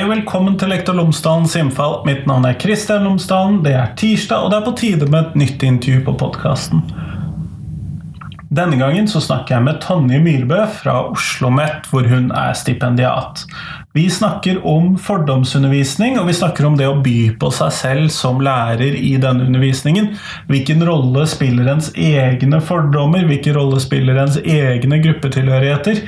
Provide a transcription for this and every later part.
Hei og velkommen til Lektor Lomsdalens innfall. Mitt navn er Kristian Lomsdalen. Det er tirsdag, og det er på tide med et nytt intervju på podkasten. Denne gangen så snakker jeg med Tonje Myrbø fra Oslo OsloMet, hvor hun er stipendiat. Vi snakker om fordomsundervisning, og vi snakker om det å by på seg selv som lærer i denne undervisningen. Hvilken rolle spiller ens egne fordommer, hvilken rolle spiller ens egne gruppetilhørigheter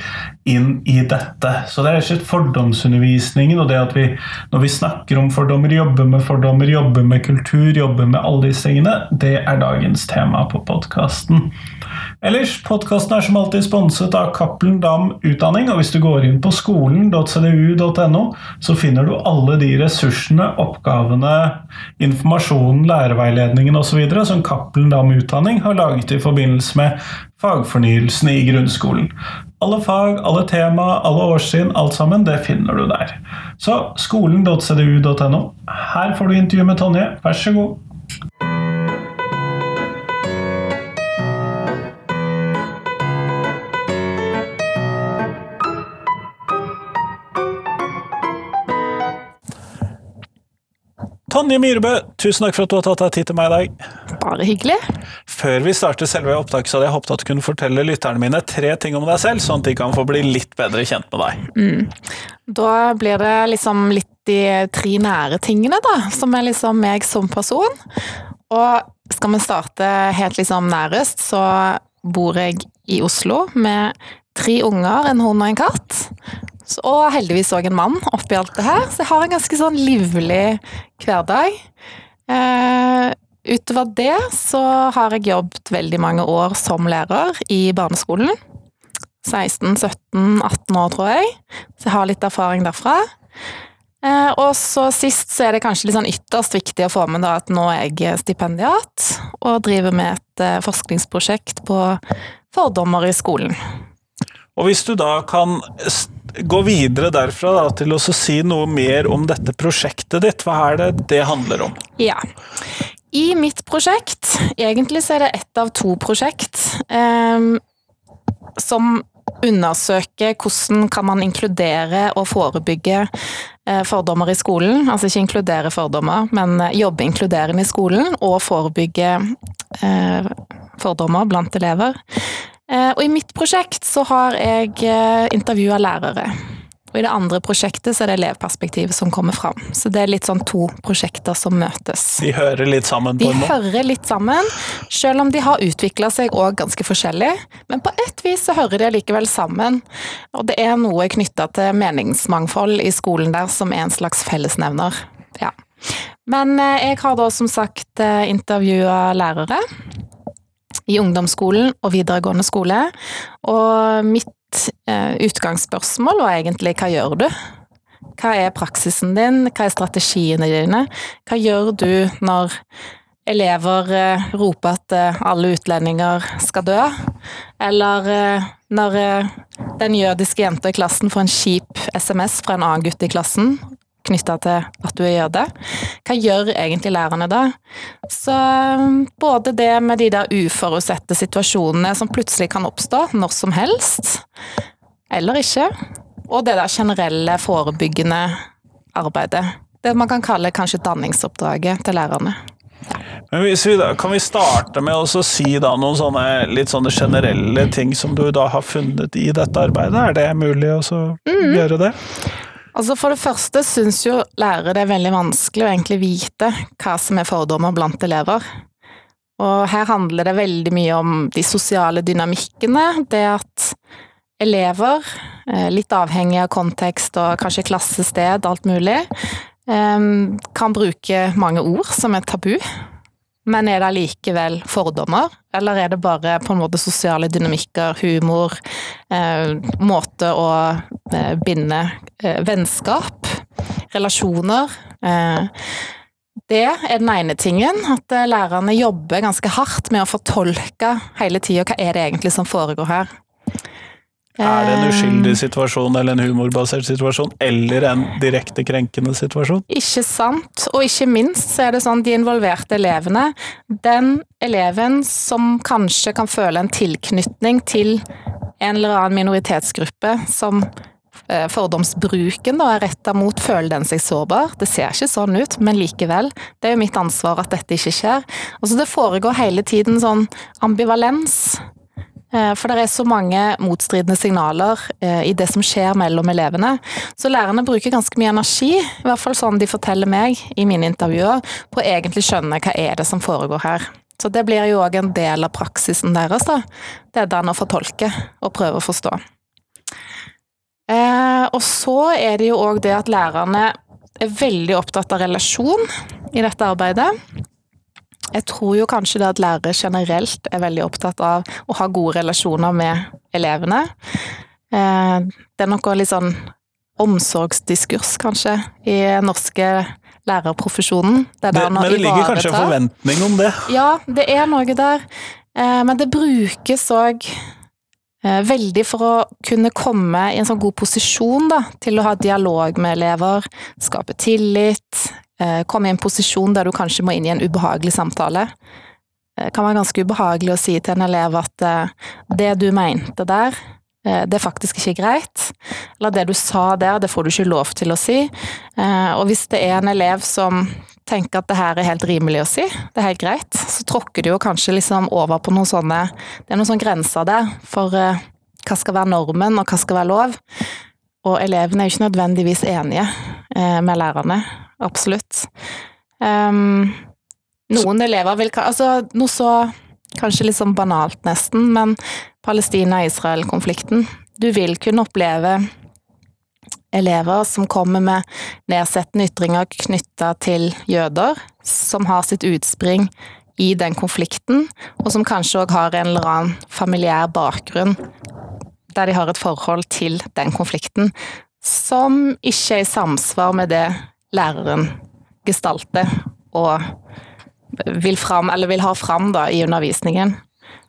inn i dette. Så det er rett og slett fordomsundervisningen og det at vi når vi snakker om fordommer, jobber med fordommer, jobber med kultur, jobber med alle disse tingene, det er dagens tema på podkasten. Ellers, podkasten er som alltid sponset av Cappelen Dam Utdanning, og hvis du går inn på skolen.cdu.no, så finner du alle de ressursene, oppgavene, informasjonen, lærerveiledningen osv. som Cappelen Dam Utdanning har laget i forbindelse med fagfornyelsen i grunnskolen. Alle fag, alle tema, alle årstrinn, alt sammen, det finner du der. Så skolen.cdu.no. Her får du intervju med Tonje. Vær så god. Tonje Myhrebø, tusen takk for at du har tatt deg tid til meg i dag. Bare hyggelig. Før vi starter selve opptaket, så hadde jeg håpet at du kunne fortelle lytterne mine tre ting om deg selv, sånn at de kan få bli litt bedre kjent med deg. Mm. Da blir det liksom litt de tre nære tingene, da, som er liksom meg som person. Og skal vi starte helt liksom nærest, så bor jeg i Oslo med tre unger, en hund og en katt. Og heldigvis òg en mann oppi alt det her, så jeg har en ganske sånn livlig hverdag. Eh, utover det så har jeg jobbet veldig mange år som lærer i barneskolen. 16-17-18 år, tror jeg. Så jeg har litt erfaring derfra. Eh, og så sist så er det kanskje litt sånn ytterst viktig å få med da, at nå er jeg stipendiat og driver med et eh, forskningsprosjekt på fordommer i skolen. Og hvis du da kan gå videre derfra da, til å si noe mer om dette prosjektet ditt, hva er det det handler om? Ja. I mitt prosjekt, egentlig så er det ett av to prosjekt, eh, som undersøker hvordan kan man inkludere og forebygge eh, fordommer i skolen. Altså ikke inkludere fordommer, men eh, jobbe inkluderende i skolen og forebygge eh, fordommer blant elever. Eh, og i mitt prosjekt så har jeg eh, intervjua lærere. Og i det andre prosjektet så er det elevperspektivet som kommer fram. Så det er litt sånn to prosjekter som møtes. De hører litt sammen på en måte? De hører litt sammen, selv om de har utvikla seg òg ganske forskjellig. Men på ett vis så hører de likevel sammen. Og det er noe knytta til meningsmangfold i skolen der som er en slags fellesnevner. Ja. Men eh, jeg har da som sagt intervjua lærere i ungdomsskolen og videregående skole. Og mitt eh, utgangsspørsmål var egentlig hva gjør du? Hva er praksisen din, hva er strategiene dine? Hva gjør du når elever eh, roper at eh, alle utlendinger skal dø? Eller eh, når eh, den jødiske jenta i klassen får en kjip SMS fra en annen gutt i klassen knytta til at du gjør det. Hva gjør egentlig lærerne da? Så um, både det med de der uforutsette situasjonene som plutselig kan oppstå når som helst, eller ikke, og det der generelle forebyggende arbeidet. Det man kan kalle kanskje danningsoppdraget til lærerne. Men vi da, Kan vi starte med å si da noen sånne litt sånne generelle ting som du da har funnet i dette arbeidet? Er det mulig å mm. gjøre det? Altså For det første syns jo lærere det er veldig vanskelig å egentlig vite hva som er fordommer blant elever. Og her handler det veldig mye om de sosiale dynamikkene. Det at elever, eh, litt avhengig av kontekst og kanskje klassested, alt mulig, eh, kan bruke mange ord som er tabu. Men er det allikevel fordommer, eller er det bare på en måte sosiale dynamikker, humor, eh, måte å eh, binde eh, vennskap, relasjoner eh, Det er den ene tingen, at eh, lærerne jobber ganske hardt med å fortolke hele tida hva er det egentlig som foregår her. Er det en uskyldig situasjon eller en humorbasert situasjon, eller en direkte krenkende situasjon? Ikke sant, og ikke minst så er det sånn de involverte elevene Den eleven som kanskje kan føle en tilknytning til en eller annen minoritetsgruppe som eh, fordomsbruken da, er retta mot føler den seg sårbar. Det ser ikke sånn ut, men likevel. Det er jo mitt ansvar at dette ikke skjer. Og så Det foregår hele tiden sånn ambivalens. Eh, for det er så mange motstridende signaler eh, i det som skjer mellom elevene. Så lærerne bruker ganske mye energi, i hvert fall sånn de forteller meg i mine intervjuer, på å egentlig skjønne hva er det som foregår her. Så det blir jo òg en del av praksisen deres, da. Det er den å fortolke og prøve å forstå. Eh, og så er det jo òg det at lærerne er veldig opptatt av relasjon i dette arbeidet. Jeg tror jo kanskje det at lærere generelt er veldig opptatt av å ha gode relasjoner med elevene. Eh, det er noe litt sånn omsorgsdiskurs, kanskje, i norske lærerprofesjonen. Det det, men det ligger kanskje en forventning om det? Ja, det er noe der. Eh, men det brukes òg veldig for å kunne komme i en sånn god posisjon da, til å ha dialog med elever, skape tillit, Eh, komme i en posisjon der du kanskje må inn i en ubehagelig samtale. Det kan være ganske ubehagelig å si til en elev at eh, det du mente der, eh, det er faktisk ikke greit. Eller det du sa der, det får du ikke lov til å si. Og hvis det er en elev som tenker at det her er helt rimelig å si, det er helt greit, så tråkker du jo kanskje liksom over på noen sånne Det er noen sånne grenser der for hva skal være normen, og hva skal være lov. Og elevene er jo ikke nødvendigvis enige med lærerne absolutt. Um, noen elever vil Altså, noe så kanskje litt sånn banalt, nesten, men Palestina-Israel-konflikten. Du vil kunne oppleve elever som kommer med nedsettende ytringer knytta til jøder, som har sitt utspring i den konflikten, og som kanskje òg har en eller annen familiær bakgrunn der de har et forhold til den konflikten, som ikke er i samsvar med det læreren gestalter og vil, fram, vil ha fram da, i undervisningen.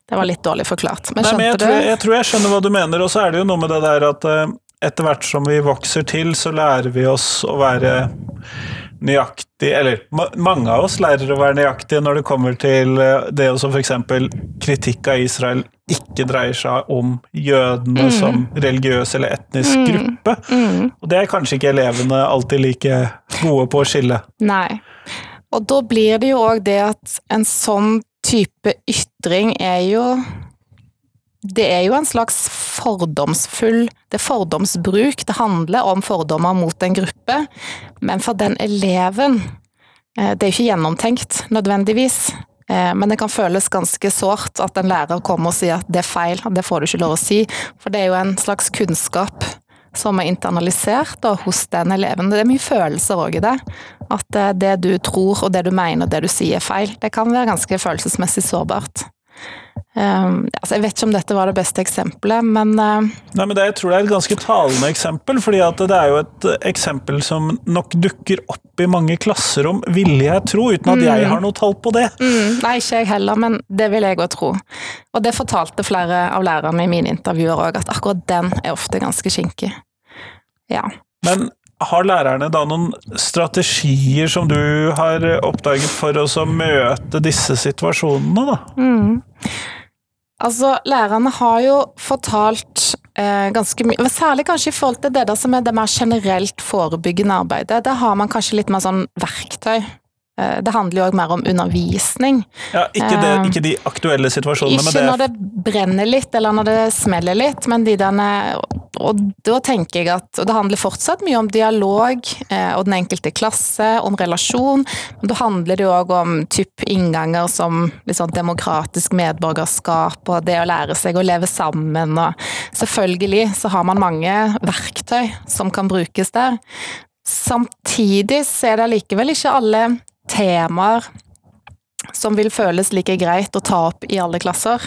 Det var litt dårlig forklart. Men skjønte Nei, men jeg du? Tror, jeg tror jeg skjønner hva du mener, og så er det jo noe med det der at uh, etter hvert som vi vokser til, så lærer vi oss å være nøyaktig Eller mange av oss lærer å være nøyaktige når det kommer til uh, det å f.eks. kritikk av Israel ikke dreier seg om jødene mm. som religiøs eller etnisk mm. gruppe. Mm. Og det er kanskje ikke elevene alltid like gode på å skille. Nei. Og da blir det jo òg det at en sånn type ytring er jo Det er jo en slags fordomsfull Det er fordomsbruk. Det handler om fordommer mot en gruppe, men for den eleven eh, Det er jo ikke gjennomtenkt nødvendigvis. Eh, men det kan føles ganske sårt at en lærer kommer og sier at det er feil, det får du ikke lov å si. For det er jo en slags kunnskap som er internalisert hos den eleven. Det er mye følelser òg i det. At eh, det du tror og det du mener og det du sier er feil. Det kan være ganske følelsesmessig sårbart. Um, altså jeg vet ikke om dette var det beste eksempelet, men uh, Nei, men det, Jeg tror det er et ganske talende eksempel, fordi det er jo et eksempel som nok dukker opp i mange klasserom, ville jeg tro, uten at mm, jeg har noe tall på det. Mm, nei, ikke jeg heller, men det vil jeg òg tro. Og det fortalte flere av lærerne i mine intervjuer òg, at akkurat den er ofte ganske kinkig. Ja. Men har lærerne da noen strategier som du har oppdaget for å møte disse situasjonene, da? Mm. Altså, lærerne har jo fortalt eh, ganske mye, særlig kanskje i forhold til det der som er det mer generelt forebyggende arbeidet. Der har man kanskje litt mer sånn verktøy Eh, det handler jo òg mer om undervisning. Ja, ikke, det, ikke de aktuelle situasjonene ikke Ikke når det brenner litt, eller når det smeller litt, men de derne Og da tenker jeg at Og det handler fortsatt mye om dialog eh, og den enkelte klasse, om relasjon. Men da handler det òg om typ innganger som liksom demokratisk medborgerskap og det å lære seg å leve sammen og Selvfølgelig så har man mange verktøy som kan brukes der. Samtidig så er det allikevel ikke alle temaer som vil føles like greit å ta opp i alle klasser.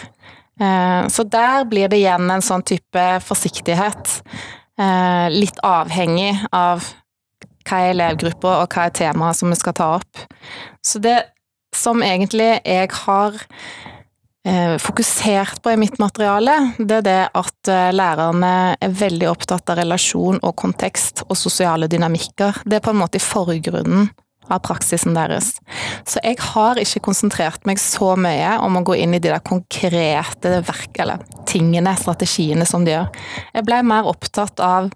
Eh, så der blir det igjen en sånn type forsiktighet. Eh, litt avhengig av hva er elevgruppa og hva er temaet som vi skal ta opp. Så det som egentlig jeg har eh, fokusert på i mitt materiale, det er det at lærerne er veldig opptatt av relasjon og kontekst og sosiale dynamikker. Det er på en måte i forgrunnen av praksisen deres. Så jeg har ikke konsentrert meg så mye om å gå inn i de der konkrete verk, eller tingene, strategiene som de gjør. Jeg ble mer opptatt av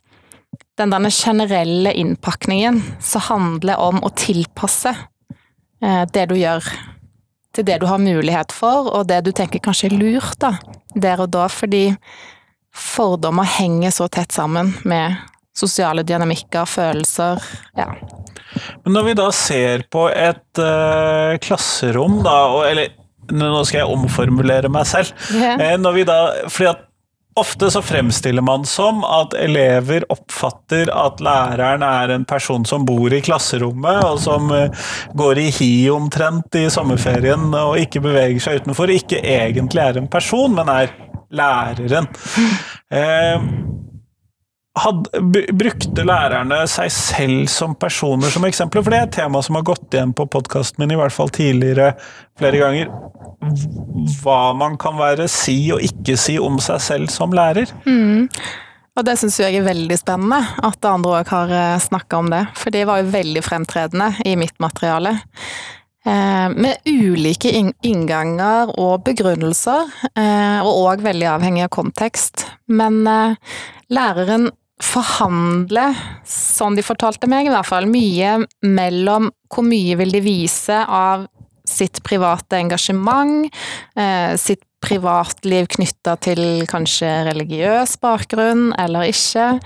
den denne generelle innpakningen som handler om å tilpasse eh, det du gjør, til det du har mulighet for, og det du tenker kanskje er lurt da, der og da, fordi fordommer henger så tett sammen med sosiale dynamikker, følelser, ja. Men når vi da ser på et uh, klasserom, da, og, eller nå skal jeg omformulere meg selv. Yeah. Når vi da, fordi at Ofte så fremstiller man som at elever oppfatter at læreren er en person som bor i klasserommet, og som eh, går i hi omtrent i sommerferien og ikke beveger seg utenfor. Ikke egentlig er en person, men er læreren. Eh, had, brukte lærerne seg selv som personer som eksempler? For det er et tema som har gått igjen på podkasten min, i hvert fall tidligere flere ganger. Hva man kan være si og ikke si om seg selv som lærer. Mm. Og det syns jeg er veldig spennende, at andre òg har eh, snakka om det. For det var jo veldig fremtredende i mitt materiale. Eh, med ulike innganger og begrunnelser, eh, og òg veldig avhengig av kontekst. Men læreren forhandle, som de fortalte meg i hvert fall, mye mellom hvor mye vil de vise av sitt private engasjement, eh, sitt privatliv knytta til kanskje religiøs bakgrunn eller ikke,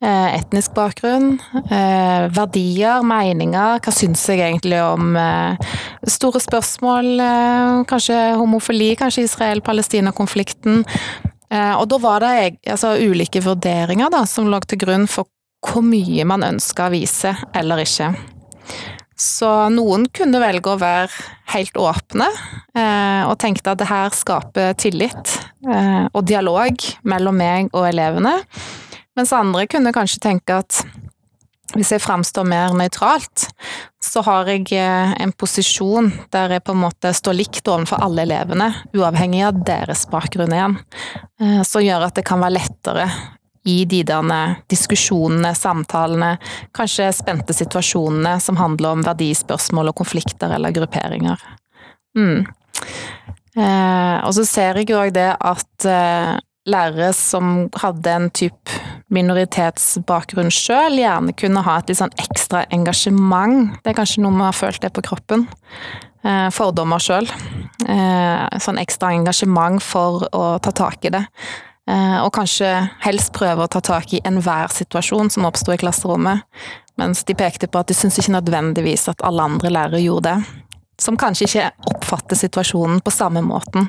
eh, etnisk bakgrunn, eh, verdier, meninger, hva syns jeg egentlig om store spørsmål, kanskje homofili, kanskje Israel-Palestina-konflikten, og da var det altså, ulike vurderinger da, som lå til grunn for hvor mye man ønska å vise eller ikke. Så noen kunne velge å være helt åpne, eh, og tenkte at det her skaper tillit eh, og dialog mellom meg og elevene. Mens andre kunne kanskje tenke at hvis jeg framstår mer nøytralt, så har jeg eh, en posisjon der jeg på en måte står likt overfor alle elevene, uavhengig av deres bakgrunn igjen. Eh, som gjør at det kan være lettere i de der diskusjonene, samtalene, kanskje spente situasjonene som handler om verdispørsmål og konflikter eller grupperinger. Mm. Eh, og så ser jeg jo òg det at lærere som hadde en type minoritetsbakgrunn sjøl, gjerne kunne ha et litt sånn ekstra engasjement. Det er kanskje noe vi har følt det på kroppen. Eh, fordommer sjøl. Eh, sånn ekstra engasjement for å ta tak i det. Eh, og kanskje helst prøve å ta tak i enhver situasjon som oppsto i klasserommet. Mens de pekte på at de syntes ikke nødvendigvis at alle andre lærere gjorde det som kanskje ikke oppfatter situasjonen på samme måten.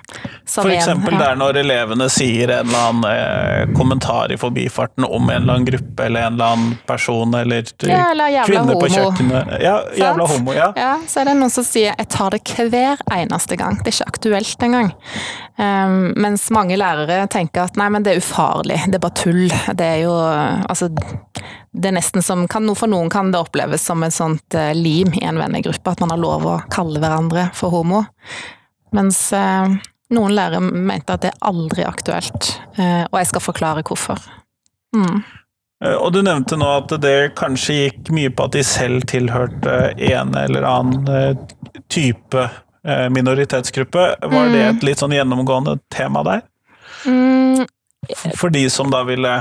For eksempel der når elevene sier en eller annen eh, kommentar i forbifarten om en eller annen gruppe eller en eller annen person eller, ja, eller kvinner på kjøkkenet. Ja, jævla homo, ja. ja. Så er det noen som sier 'jeg tar det hver eneste gang'. Det er ikke aktuelt engang. Um, mens mange lærere tenker at nei, men det er ufarlig, det er bare tull. Det er jo altså det er nesten som kan, For noen kan det oppleves som et sånt uh, lim i en vennegruppe, at man har lov å kalle hverandre for homo. Mens uh, noen lærere mente at det er aldri aktuelt, uh, og jeg skal forklare hvorfor. Mm. Og du nevnte nå at det kanskje gikk mye på at de selv tilhørte en eller annen type minoritetsgruppe. Var det mm. et litt sånn gjennomgående tema der? Mm. For de som da ville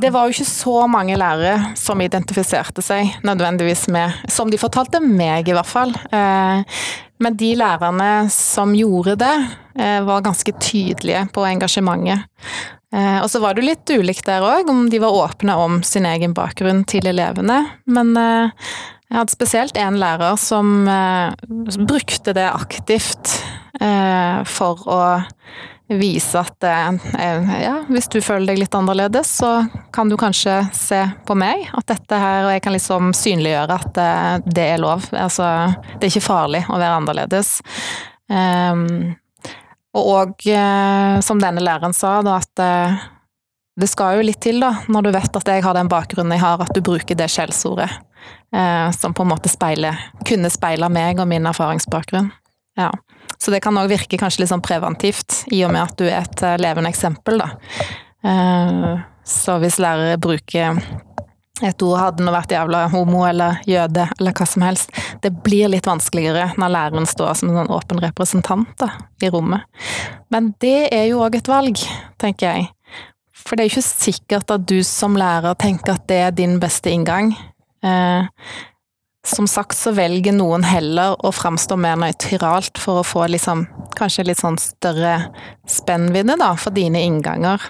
det var jo ikke så mange lærere som identifiserte seg nødvendigvis med Som de fortalte meg, i hvert fall. Eh, men de lærerne som gjorde det, eh, var ganske tydelige på engasjementet. Eh, og så var det jo litt ulikt der òg, om de var åpne om sin egen bakgrunn til elevene. Men jeg hadde spesielt en lærer som brukte det aktivt for å vise at eh, ja, hvis du føler deg litt annerledes, så kan du kanskje se på meg. At dette her, og jeg kan liksom synliggjøre at eh, det er lov. Altså, det er ikke farlig å være annerledes. Um, og òg, eh, som denne læreren sa, da, at eh, det skal jo litt til, da, når du vet at jeg har den bakgrunnen jeg har, at du bruker det skjellsordet. Eh, som på en måte speiler, kunne speile meg og min erfaringsbakgrunn. Ja. Så det kan òg virke kanskje litt sånn preventivt, i og med at du er et eh, levende eksempel, da. Eh, så hvis lærere bruker et ord hadde nå vært jævla homo eller jøde eller hva som helst. Det blir litt vanskeligere når læreren står som en sånn åpen representant da, i rommet. Men det er jo òg et valg, tenker jeg. For det er jo ikke sikkert at du som lærer tenker at det er din beste inngang. Eh, som sagt så velger noen heller å framstå mer nøytralt for å få liksom, kanskje litt sånn større spennvidde da, for dine innganger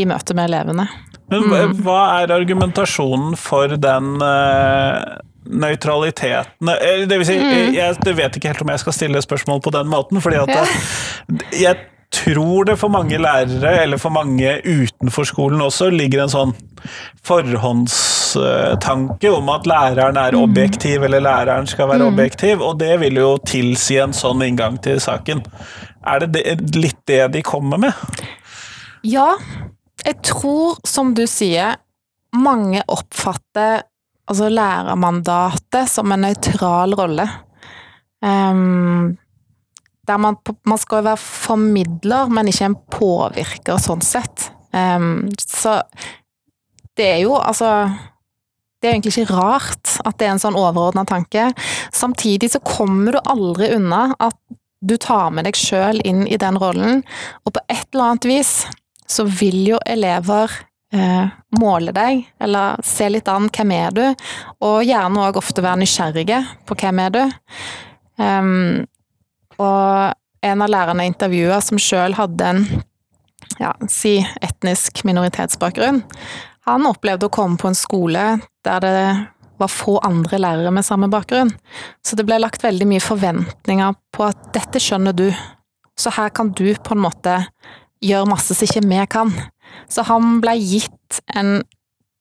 i møte med elevene. Men mm. hva er argumentasjonen for den uh, nøytraliteten Det vil si, mm. jeg, jeg, vet ikke helt om jeg skal stille spørsmål på den måten, fordi at ja. jeg tror det for mange lærere, eller for mange utenfor skolen også, ligger en sånn forhåndstanke om at læreren er mm. objektiv, eller læreren skal være mm. objektiv, og det vil jo tilsi en sånn inngang til saken. Er det, det litt det de kommer med? Ja, jeg tror, som du sier, mange oppfatter altså lærermandatet som en nøytral rolle. Um, der man, man, skal være formidler, men ikke en påvirker, sånn sett. Um, så det er jo altså Det er egentlig ikke rart at det er en sånn overordna tanke. Samtidig så kommer du aldri unna at du tar med deg sjøl inn i den rollen, og på et eller annet vis så vil jo elever eh, måle deg, eller se litt an hvem er du, og gjerne òg ofte være nysgjerrige på hvem er du. Um, og en av lærerne jeg intervjua, som sjøl hadde en ja, si etnisk minoritetsbakgrunn, han opplevde å komme på en skole der det var få andre lærere med samme bakgrunn. Så det ble lagt veldig mye forventninger på at dette skjønner du, så her kan du på en måte gjøre masse som ikke vi kan. Så han ble gitt en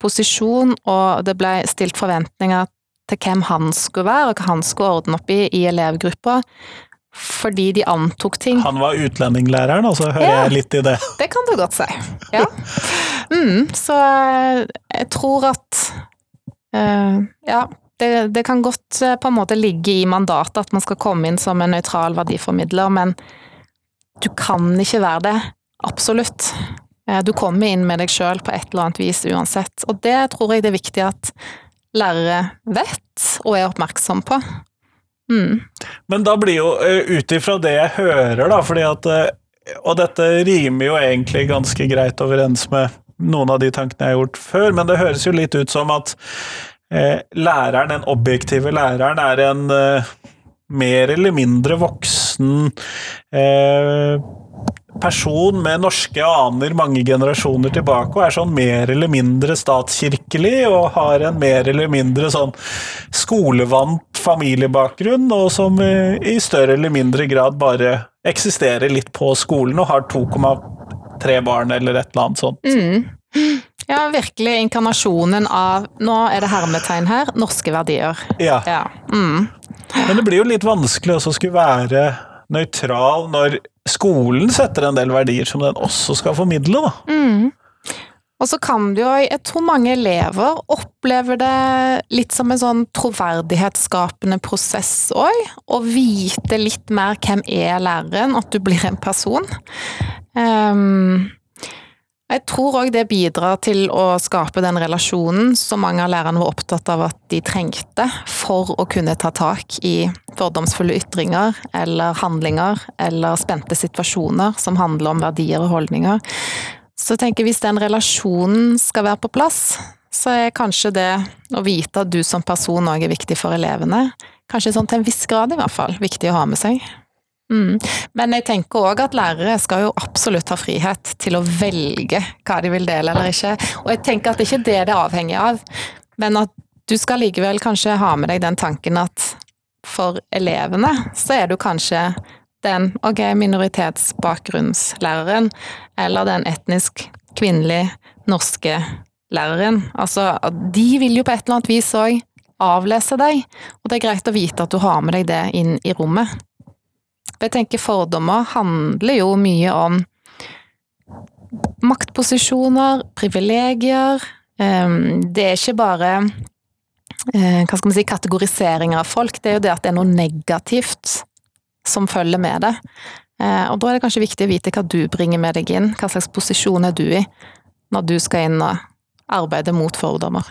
posisjon, og det ble stilt forventninger til hvem han skulle være, og hva han skulle ordne opp i i elevgruppa fordi de antok ting. Han var utlendinglæreren, altså, så hører ja, jeg litt i det. Det kan du godt si. Ja. Mm, så eh, jeg tror at uh, Ja, det, det, kan godt uh, på en måte ligge i mandatet at man skal komme inn som en nøytral verdiformidler, men du kan ikke være det. Absolutt. Du kommer inn med deg sjøl på et eller annet vis uansett, og det tror jeg det er viktig at lærere vet og er oppmerksom på. Mm. Men da blir jo, eh, ut ifra det jeg hører, da, fordi at eh, Og dette rimer jo egentlig ganske greit overens med noen av de tankene jeg har gjort før, men det høres jo litt ut som at eh, læreren, den objektive læreren, er en eh, mer eller mindre voksen eh, person med norske aner mange generasjoner tilbake, og er sånn mer eller mindre statskirkelig, og har en mer eller mindre sånn skolevant familiebakgrunn, og som i større eller mindre grad bare eksisterer litt på skolen, og har 2,3 barn, eller et eller annet sånt. Mm. Ja, virkelig inkarnasjonen av, nå er det hermetegn her, norske verdier. Ja. ja. Mm. Men det blir jo litt vanskelig å skulle være nøytral når skolen setter en del verdier som den også skal formidle, da. Mm. Og så kan det jo, jeg tror mange elever opplever det litt som en sånn troverdighetsskapende prosess òg. Å vite litt mer hvem er læreren, at du blir en person. Um, jeg tror òg det bidrar til å skape den relasjonen som mange av lærerne var opptatt av at de trengte for å kunne ta tak i fordomsfulle ytringer eller handlinger eller spente situasjoner som handler om verdier og holdninger. Så jeg tenker hvis den relasjonen skal være på plass, så er kanskje det å vite at du som person òg er viktig for elevene, kanskje sånn til en viss grad i hvert fall, viktig å ha med seg. Mm. Men jeg tenker òg at lærere skal jo absolutt ha frihet til å velge hva de vil dele eller ikke. Og jeg tenker at det ikke er det det er avhengig av, men at du skal likevel kanskje ha med deg den tanken at for elevene så er du kanskje den ok, minoritetsbakgrunnslæreren, eller den etnisk kvinnelige norske læreren. Altså, de vil jo på et eller annet vis òg avlese deg, og det er greit å vite at du har med deg det inn i rommet. For jeg tenker fordommer handler jo mye om maktposisjoner, privilegier. Ehm, det er ikke bare eh, hva skal man si, kategoriseringer av folk, det er jo det at det er noe negativt som følger med det. Eh, og da er det kanskje viktig å vite hva du bringer med deg inn, hva slags posisjon er du i når du skal inn og arbeide mot fordommer.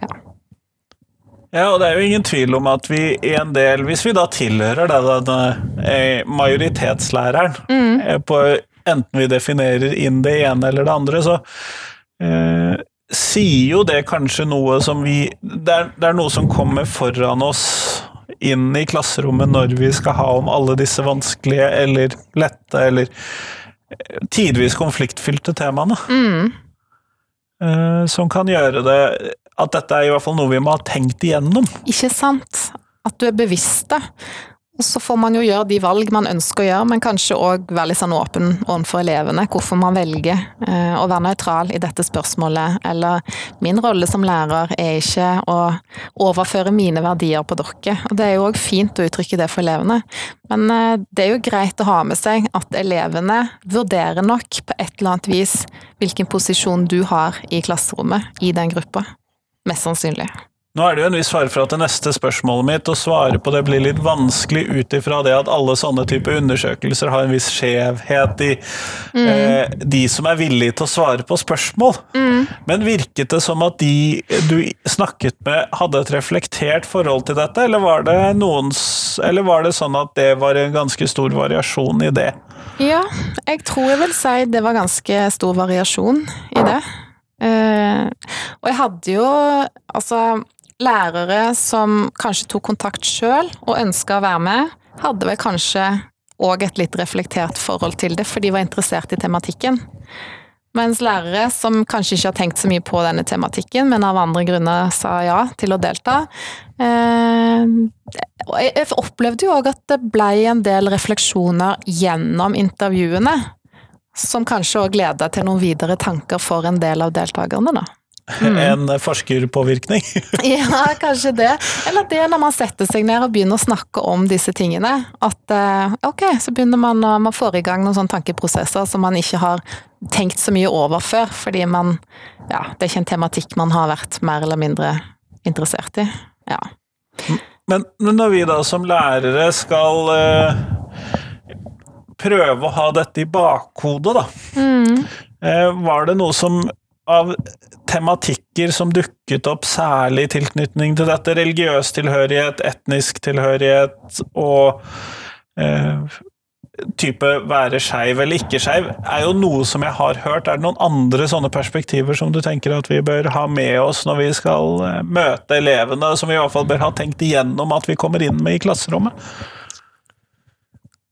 Ja. Ja, og det er jo ingen tvil om at vi i en del Hvis vi da tilhører da, den eh, majoritetslæreren mm. På enten vi definerer inn det ene eller det andre, så eh, sier jo det kanskje noe som vi det er, det er noe som kommer foran oss inn i klasserommet når vi skal ha om alle disse vanskelige eller lette eller eh, tidvis konfliktfylte temaene. Mm. Eh, som kan gjøre det At dette er i hvert fall noe vi må ha tenkt igjennom. Ikke sant? At du er bevisst det. Og så får man jo gjøre de valg man ønsker å gjøre, men kanskje òg være litt sånn åpen overfor elevene. Hvorfor man velger eh, å være nøytral i dette spørsmålet. Eller min rolle som lærer er ikke å overføre mine verdier på dere. Og det er jo òg fint å uttrykke det for elevene. Men eh, det er jo greit å ha med seg at elevene vurderer nok på et eller annet vis hvilken posisjon du har i klasserommet i den gruppa. Mest sannsynlig. Nå er det jo en viss fare for at det neste spørsmålet mitt å svare på det blir litt vanskelig ut ifra det at alle sånne typer undersøkelser har en viss skjevhet i mm. eh, de som er villige til å svare på spørsmål. Mm. Men virket det som at de du snakket med, hadde et reflektert forhold til dette, eller var det, noens, eller var det sånn at det var en ganske stor variasjon i det? Ja, jeg tror jeg vil si det var ganske stor variasjon i det. Uh, og jeg hadde jo Altså, lærere som kanskje tok kontakt sjøl og ønska å være med, hadde vel kanskje òg et litt reflektert forhold til det, for de var interessert i tematikken. Mens lærere som kanskje ikke har tenkt så mye på denne tematikken, men av andre grunner sa ja til å delta. Eh, jeg opplevde jo òg at det ble en del refleksjoner gjennom intervjuene, som kanskje òg leda til noen videre tanker for en del av deltakerne. da. Mm. En forskerpåvirkning? ja, kanskje det. Eller det når man setter seg ned og begynner å snakke om disse tingene. At eh, ok, så begynner man å man får i gang noen sånne tankeprosesser som man ikke har tenkt så mye over før. Fordi man Ja, det er ikke en tematikk man har vært mer eller mindre interessert i. Ja. Men når vi da som lærere skal uh, prøve å ha dette i bakhodet, da. Mm. Var det noe som av tematikker som dukket opp særlig i tilknytning til dette. Religiøs tilhørighet, etnisk tilhørighet og eh, type være skeiv eller ikke skeiv, er jo noe som jeg har hørt. Er det noen andre sånne perspektiver som du tenker at vi bør ha med oss når vi skal eh, møte elevene, som vi i hvert fall bør ha tenkt igjennom at vi kommer inn med i klasserommet?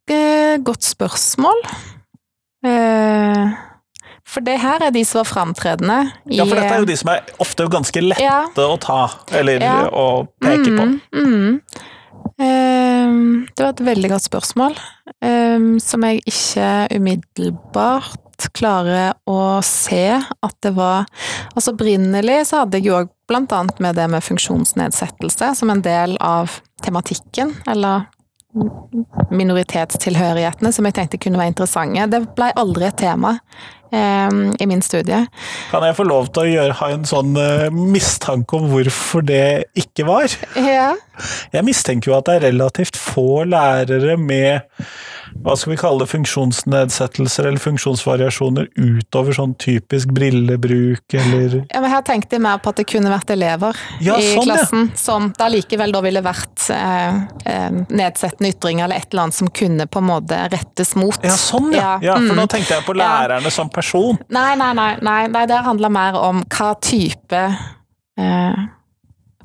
Eh, godt spørsmål. Eh for det her er de som var framtredende i Ja, for dette er jo de som er ofte ganske lette ja. å ta, eller ja. å peke på. Mm, mm. Um, det var et veldig godt spørsmål, som jeg ikke umiddelbart klarer å se at det var Altså opprinnelig så hadde jeg jo òg blant annet med det med funksjonsnedsettelse som en del av tematikken, eller minoritetstilhørighetene som jeg tenkte kunne være interessante. Det ble aldri et tema i min studie. Kan jeg få lov til å gjøre, ha en sånn uh, mistanke om hvorfor det ikke var? Ja. Jeg mistenker jo at det er relativt få lærere med hva skal vi kalle det, funksjonsnedsettelser eller funksjonsvariasjoner utover sånn typisk brillebruk eller Ja, men Her tenkte jeg mer på at det kunne vært elever ja, i sånn, klassen ja. som da likevel da ville vært eh, eh, nedsettende ytringer eller et eller annet som kunne på en måte rettes mot. Ja, sånn ja. ja for mm. nå tenkte jeg på lærerne som person. Nei, nei, nei. nei, nei det handler mer om hva type eh,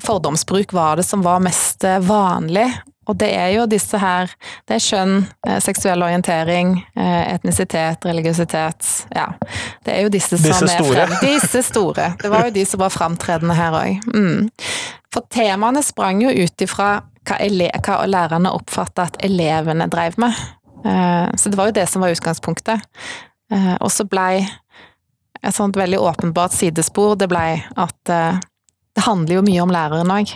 fordomsbruk var det som var mest eh, vanlig, og det er jo disse her Det er kjønn, eh, seksuell orientering, eh, etnisitet, religiøsitet Ja. Det er jo disse som disse er frem. Disse store. Det var jo de som var framtredende her òg. Mm. For temaene sprang jo ut ifra hva, hva lærerne oppfatta at elevene drev med. Så det var jo det som var utgangspunktet. Og så blei et sånt veldig åpenbart sidespor, det blei at det handler jo mye om læreren òg.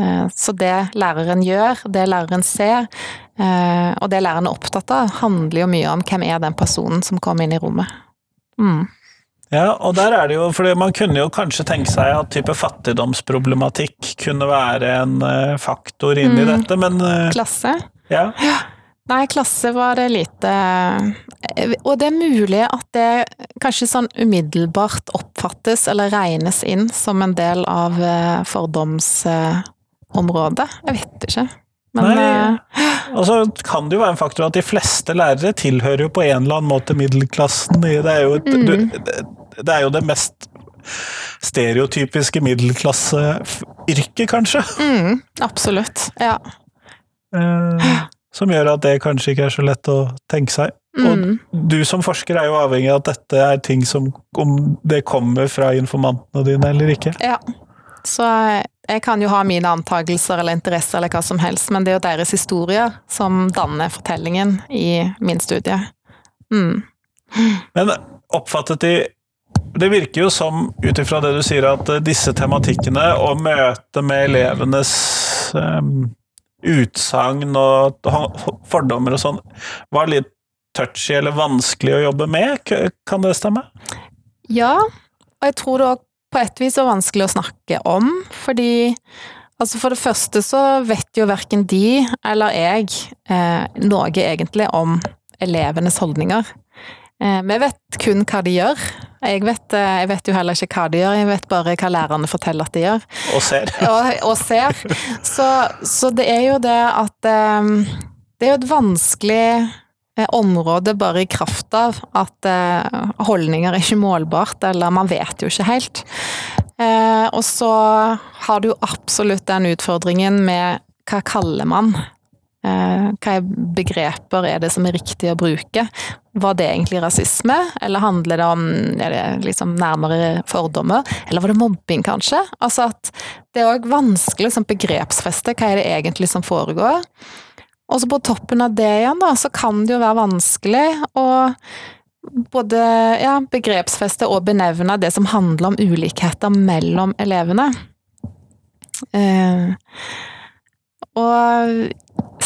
Eh, så det læreren gjør, det læreren ser, eh, og det læreren er opptatt av, handler jo mye om hvem er den personen som kommer inn i rommet. Mm. Ja, og der er det jo, for man kunne jo kanskje tenke seg at type fattigdomsproblematikk kunne være en eh, faktor inn i mm. dette, men Klasse? Ja. ja. Nei, klasse var det lite Og det er mulig at det kanskje sånn umiddelbart oppfattes eller regnes inn som en del av fordomsområdet. Jeg vet ikke. Men Nei. altså kan det jo være en faktor at de fleste lærere tilhører jo på en eller annen måte middelklassen. Det er jo, et, Mm. du, det er jo det mest stereotypiske middelklasseyrket, kanskje. mm, absolutt. Ja. Eh, som gjør at det kanskje ikke er så lett å tenke seg. Mm. Og du som forsker er jo avhengig av at dette er ting som om det kommer fra informantene dine eller ikke. Ja. Så jeg kan jo ha mine antakelser eller interesser eller hva som helst, men det er jo deres historier som danner fortellingen i min studie. Mm. Men oppfattet de Det virker jo som, ut ifra det du sier, at disse tematikkene og møtet med elevenes um, utsagn og fordommer og sånn, var litt touchy eller vanskelig å jobbe med. Kan det stemme? Ja, og jeg tror det òg på et vis er vanskelig å snakke om, fordi altså for det første så vet jo verken de eller jeg eh, noe egentlig om elevenes holdninger. Eh, vi vet kun hva de gjør. Jeg vet, eh, jeg vet jo heller ikke hva de gjør, jeg vet bare hva lærerne forteller at de gjør. Og ser. og, og ser. Så, så det er jo det at eh, Det er jo et vanskelig eh, område bare i kraft av at holdninger er ikke målbart, eller man vet jo ikke helt. Og så har du jo absolutt den utfordringen med hva kaller man? Eh, er begreper er det som er riktig å bruke? Var det egentlig rasisme, eller handler det om er det liksom nærmere fordommer? Eller var det mobbing, kanskje? Altså at det er òg vanskelig som begrepsfeste, hva er det egentlig som foregår? Og så på toppen av det igjen, da, så kan det jo være vanskelig å både ja, begrepsfeste og benevne det som handler om ulikheter mellom elevene. Eh, og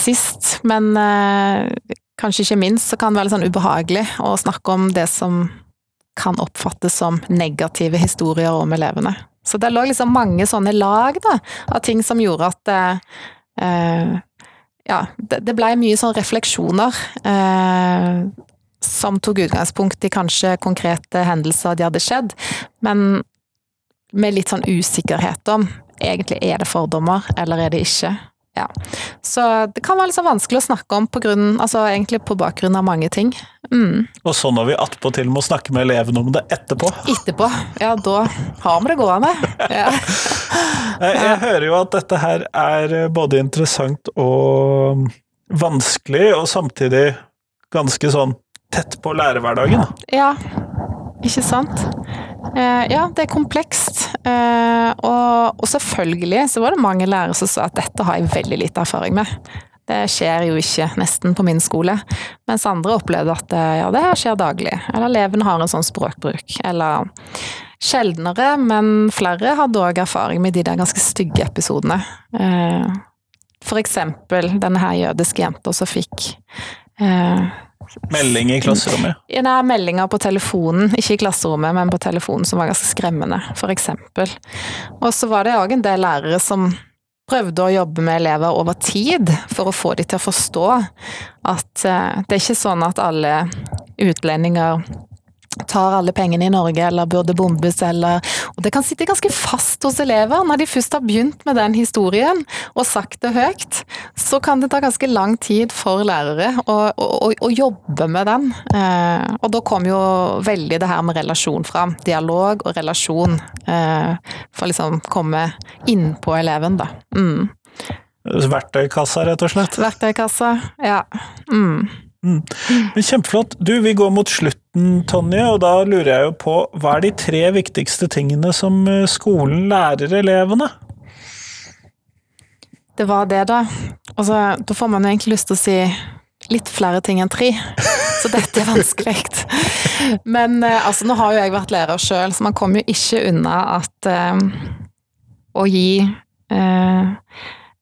sist, men eh, kanskje ikke minst, så kan det være litt sånn ubehagelig å snakke om det som kan oppfattes som negative historier om elevene. Så det lå liksom mange sånne lag da, av ting som gjorde at eh, ja, det, det blei mye sånn refleksjoner eh, som tok utgangspunkt i kanskje konkrete hendelser de hadde skjedd, men med litt sånn usikkerhet om egentlig er det fordommer, eller er det ikke. Ja. Så det kan være litt sånn vanskelig å snakke om på grunn, altså egentlig på bakgrunn av mange ting. Mm. Og så når vi attpåtil må snakke med elevene om det etterpå. Etterpå, ja da har vi det gående. Ja. Jeg, hører jo at dette her er både interessant og vanskelig, og samtidig ganske sånn tett på lærerhverdagen. Ja, ikke sant? Eh, ja, det er komplekst. Eh, og, selvfølgelig så var det mange lærere som sa at dette har jeg veldig lite erfaring med. Det skjer jo ikke nesten på min skole. Mens andre opplevde at eh, ja, det her skjer daglig. Eller elevene har en sånn språkbruk. Eller sjeldnere, men flere hadde òg erfaring med de der ganske stygge episodene. For eksempel denne her jødiske jenta som fikk Melding i klasserommet. Nei, meldinger på telefonen, ikke i klasserommet, men på telefonen, som var ganske skremmende, eksempel. Og så var det òg en del lærere som prøvde å jobbe med elever over tid, for å få dem til å forstå at eh, det er ikke sånn at alle utlendinger tar alle pengene i Norge, eller burde bombes, eller Og det kan sitte ganske fast hos elever. Når de først har begynt med den historien, og sagt det høyt, så kan det ta ganske lang tid for lærere å, å, å, å jobbe med den. Eh, og da kom jo veldig det her med relasjon fram. Dialog og relasjon. Eh, for liksom komme inn på eleven, da. Mm. Verktøykassa, rett og slett. Verktøykassa, ja. Mm. Men Kjempeflott. Du, vi går mot slutten, Tonje, og da lurer jeg jo på hva er de tre viktigste tingene som eh, skolen lærer elevene? Det var det, da. Altså, da får man jo egentlig lyst til å si litt flere ting enn tre. Så dette er vanskelig. Men eh, altså, nå har jo jeg vært lærer sjøl, så man kommer jo ikke unna at eh, å gi uh,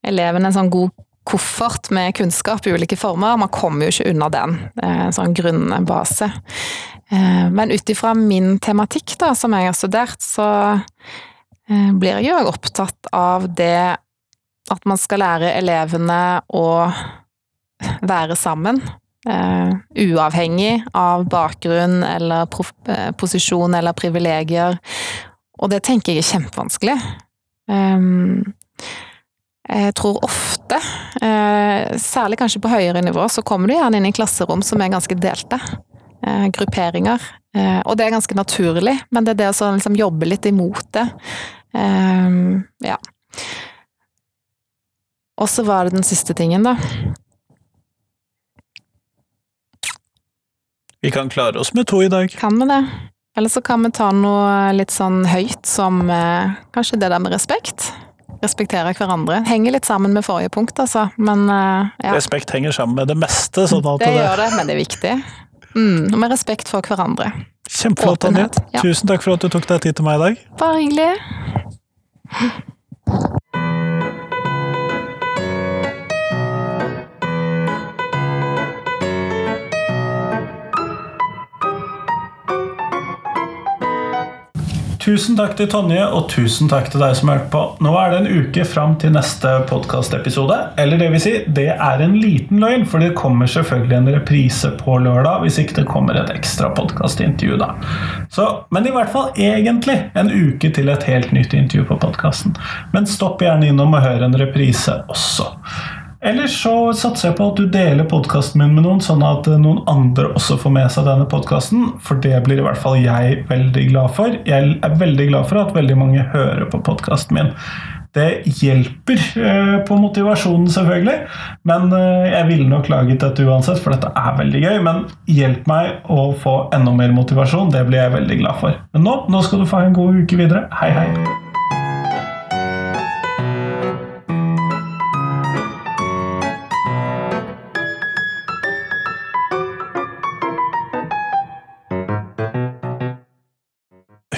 elevene en sånn god koffert med kunnskap i ulike former. Man kommer jo ikke unna den. En sånn grunnbase. Eh, Men ut ifra min tematikk, da, som jeg har studert, så eh, blir jeg jo opptatt av det at man skal lære elevene å være sammen. eh, uavhengig av bakgrunn eller eh, posisjon eller privilegier. Og det tenker jeg er kjempevanskelig. Um, jeg tror ofte, eh, særlig kanskje på høyere nivå, så kommer du gjerne inn i klasserom som er ganske delte. Eh, grupperinger. Eh, og det er ganske naturlig, men det er det å liksom jobbe litt imot det. ja. Og så var det den siste tingen, da. Vi kan klare oss med to i dag. Kan vi det? Eller så kan vi ta noe litt sånn høyt som kanskje det der med respekt. Respektere hverandre. Henger litt sammen med forrige punkt, altså, men eh, ja. Respekt henger sammen med det meste. Sånn det, det gjør det, men det er viktig. Mm, med respekt for hverandre. Kjempeflott. Ja. Tusen takk for at du tok deg tid til meg i dag. Bare hyggelig. Tusen takk til Tonje, og tusen takk til deg som hørte på. Nå er det en uke fram til neste podkastepisode. Eller det vil si, det er en liten løgn, for det kommer selvfølgelig en reprise på lørdag hvis ikke det kommer et ekstra podkastintervju da. Så, men i hvert fall egentlig en uke til et helt nytt intervju på podkasten. Men stopp gjerne innom og hør en reprise også. Eller så satser jeg på at du deler podkasten min med noen, sånn at noen andre også får med seg denne podkasten. For det blir i hvert fall jeg veldig glad for. Jeg er veldig glad for at veldig mange hører på podkasten min. Det hjelper eh, på motivasjonen, selvfølgelig. Men eh, jeg ville nok laget dette uansett, for dette er veldig gøy. Men hjelp meg å få enda mer motivasjon. Det blir jeg veldig glad for. Men nå, nå skal du få en god uke videre. Hei, hei.